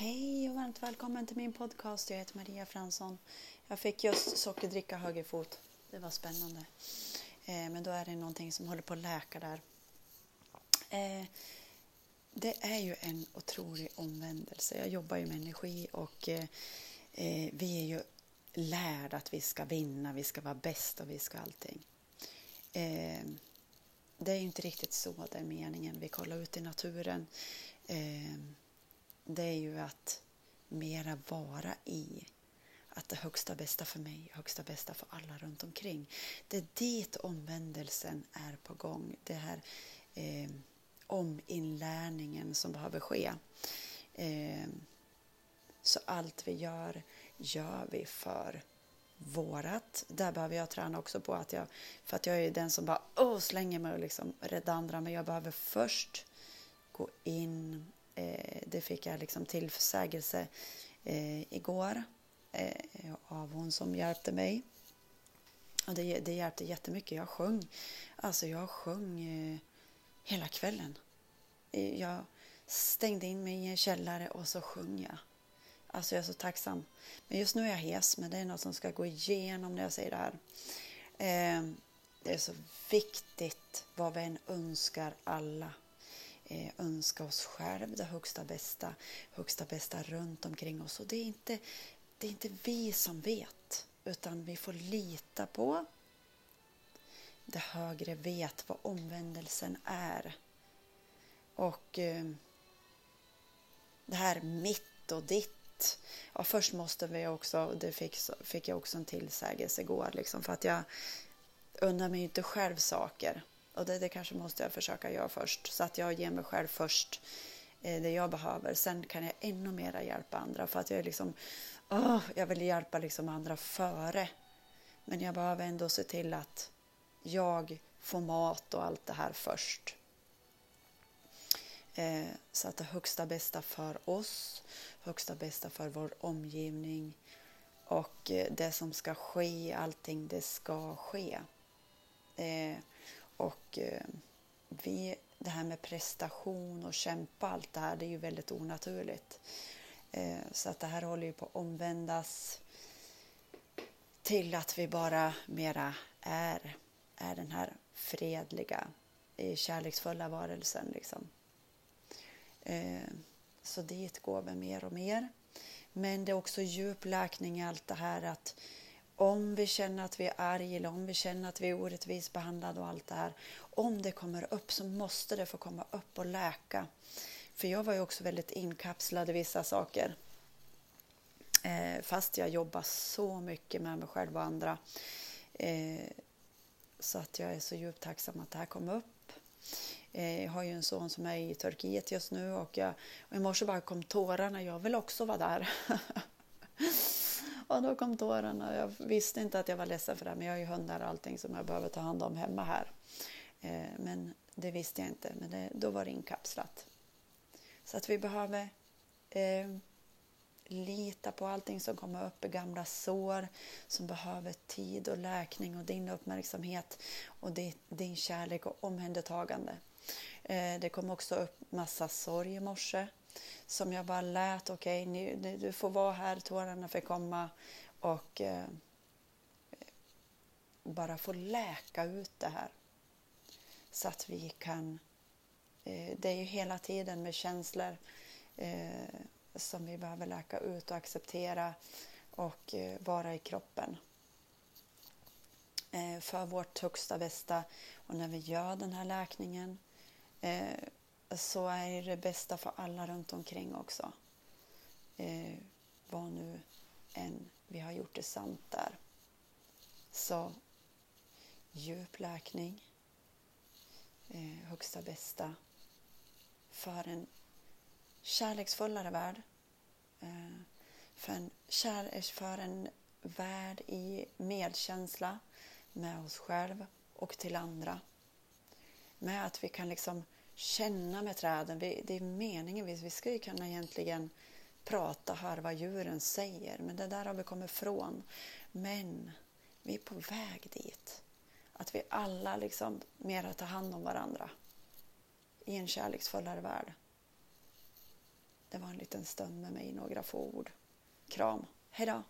Hej och varmt välkommen till min podcast. Jag heter Maria Fransson. Jag fick just sockerdricka högerfot. Det var spännande. Eh, men då är det någonting som håller på att läka där. Eh, det är ju en otrolig omvändelse. Jag jobbar ju med energi och eh, eh vi är ju lärda att vi ska vinna, vi ska vara bäst och vi ska allting. Eh, det är inte riktigt så det är meningen. Vi kollar ut i naturen. Eh, det är ju att mera vara i att det högsta bästa för mig, högsta bästa för alla runt omkring. Det är dit omvändelsen är på gång. Det här eh, ominlärningen som behöver ske. Eh, så allt vi gör, gör vi för vårat. Där behöver jag träna också på att jag, för att jag är den som bara oh, slänger mig och liksom räddar andra, men jag behöver först gå in. Eh, det fick jag liksom tillsägelse eh, igår eh, av hon som hjälpte mig. Och det, det hjälpte jättemycket. Jag sjöng, alltså jag sjöng eh, hela kvällen. Eh, jag stängde in mig i en källare och så sjöng jag. Alltså jag är så tacksam. Men just nu är jag hes, men det är något som ska gå igenom när jag säger det här. Eh, det är så viktigt vad vi än önskar alla. Eh, önska oss själv det högsta bästa, högsta bästa runt omkring oss. Och det är inte, det är inte vi som vet, utan vi får lita på det högre vet vad omvändelsen är. Och eh, det här mitt och ditt Ja, först måste vi också, det fick, fick jag också en tillsägelse igår, liksom, för att jag undrar mig inte själv saker. Och det, det kanske måste jag försöka göra först, så att jag ger mig själv först eh, det jag behöver. Sen kan jag ännu mera hjälpa andra, för att jag är liksom, oh, jag vill hjälpa liksom andra före. Men jag behöver ändå se till att jag får mat och allt det här först. Eh, så att det högsta bästa för oss, högsta bästa för vår omgivning och eh, det som ska ske, allting det ska ske. Eh, och eh, vi, det här med prestation och kämpa allt det här, det är ju väldigt onaturligt. Eh, så att det här håller ju på att omvändas till att vi bara mera är, är den här fredliga, kärleksfulla varelsen. Liksom. Eh, så dit går vi mer och mer. Men det är också djup läkning i allt det här att om vi känner att vi är arga eller om vi känner att vi är orättvist behandlade och allt det här. Om det kommer upp så måste det få komma upp och läka. För jag var ju också väldigt inkapslad i vissa saker. Eh, fast jag jobbar så mycket med mig själv och andra. Eh, så att jag är så djupt tacksam att det här kom upp. Eh, jag har ju en son som är i Turkiet just nu och, jag, och i morse bara kom tårarna. Jag vill också vara där. och då kom tårarna. Jag visste inte att jag var ledsen för det, men jag har ju hundar och allting som jag behöver ta hand om hemma här. Eh, men det visste jag inte, men det, då var det inkapslat. Så att vi behöver eh, lita på allting som kommer upp i gamla sår som behöver tid och läkning och din uppmärksamhet och din kärlek och omhändertagande. Eh, det kom också upp massa sorg i morse som jag bara lät, okej, okay, du får vara här, tårarna får komma och eh, bara få läka ut det här. Så att vi kan, eh, det är ju hela tiden med känslor eh, som vi behöver läka ut och acceptera och eh, vara i kroppen. Eh, för vårt högsta bästa och när vi gör den här läkningen eh, så är det bästa för alla runt omkring också. Eh, vad nu än vi har gjort det sant där. Så djup läkning, eh, högsta bästa för en kärleksfullare värld. Eh, för en, kär, för en värld i medkänsla med oss själva och till andra med att vi kan liksom känna med träden. Vi, det är meningen, vi, vi ska ju kunna egentligen prata, höra vad djuren säger, men det där har vi kommit ifrån. Men vi är på väg dit. Att vi alla liksom mera tar hand om varandra i en kärleksfullare värld. det var en liten stund med mig, några få ord. Kram, hejdå!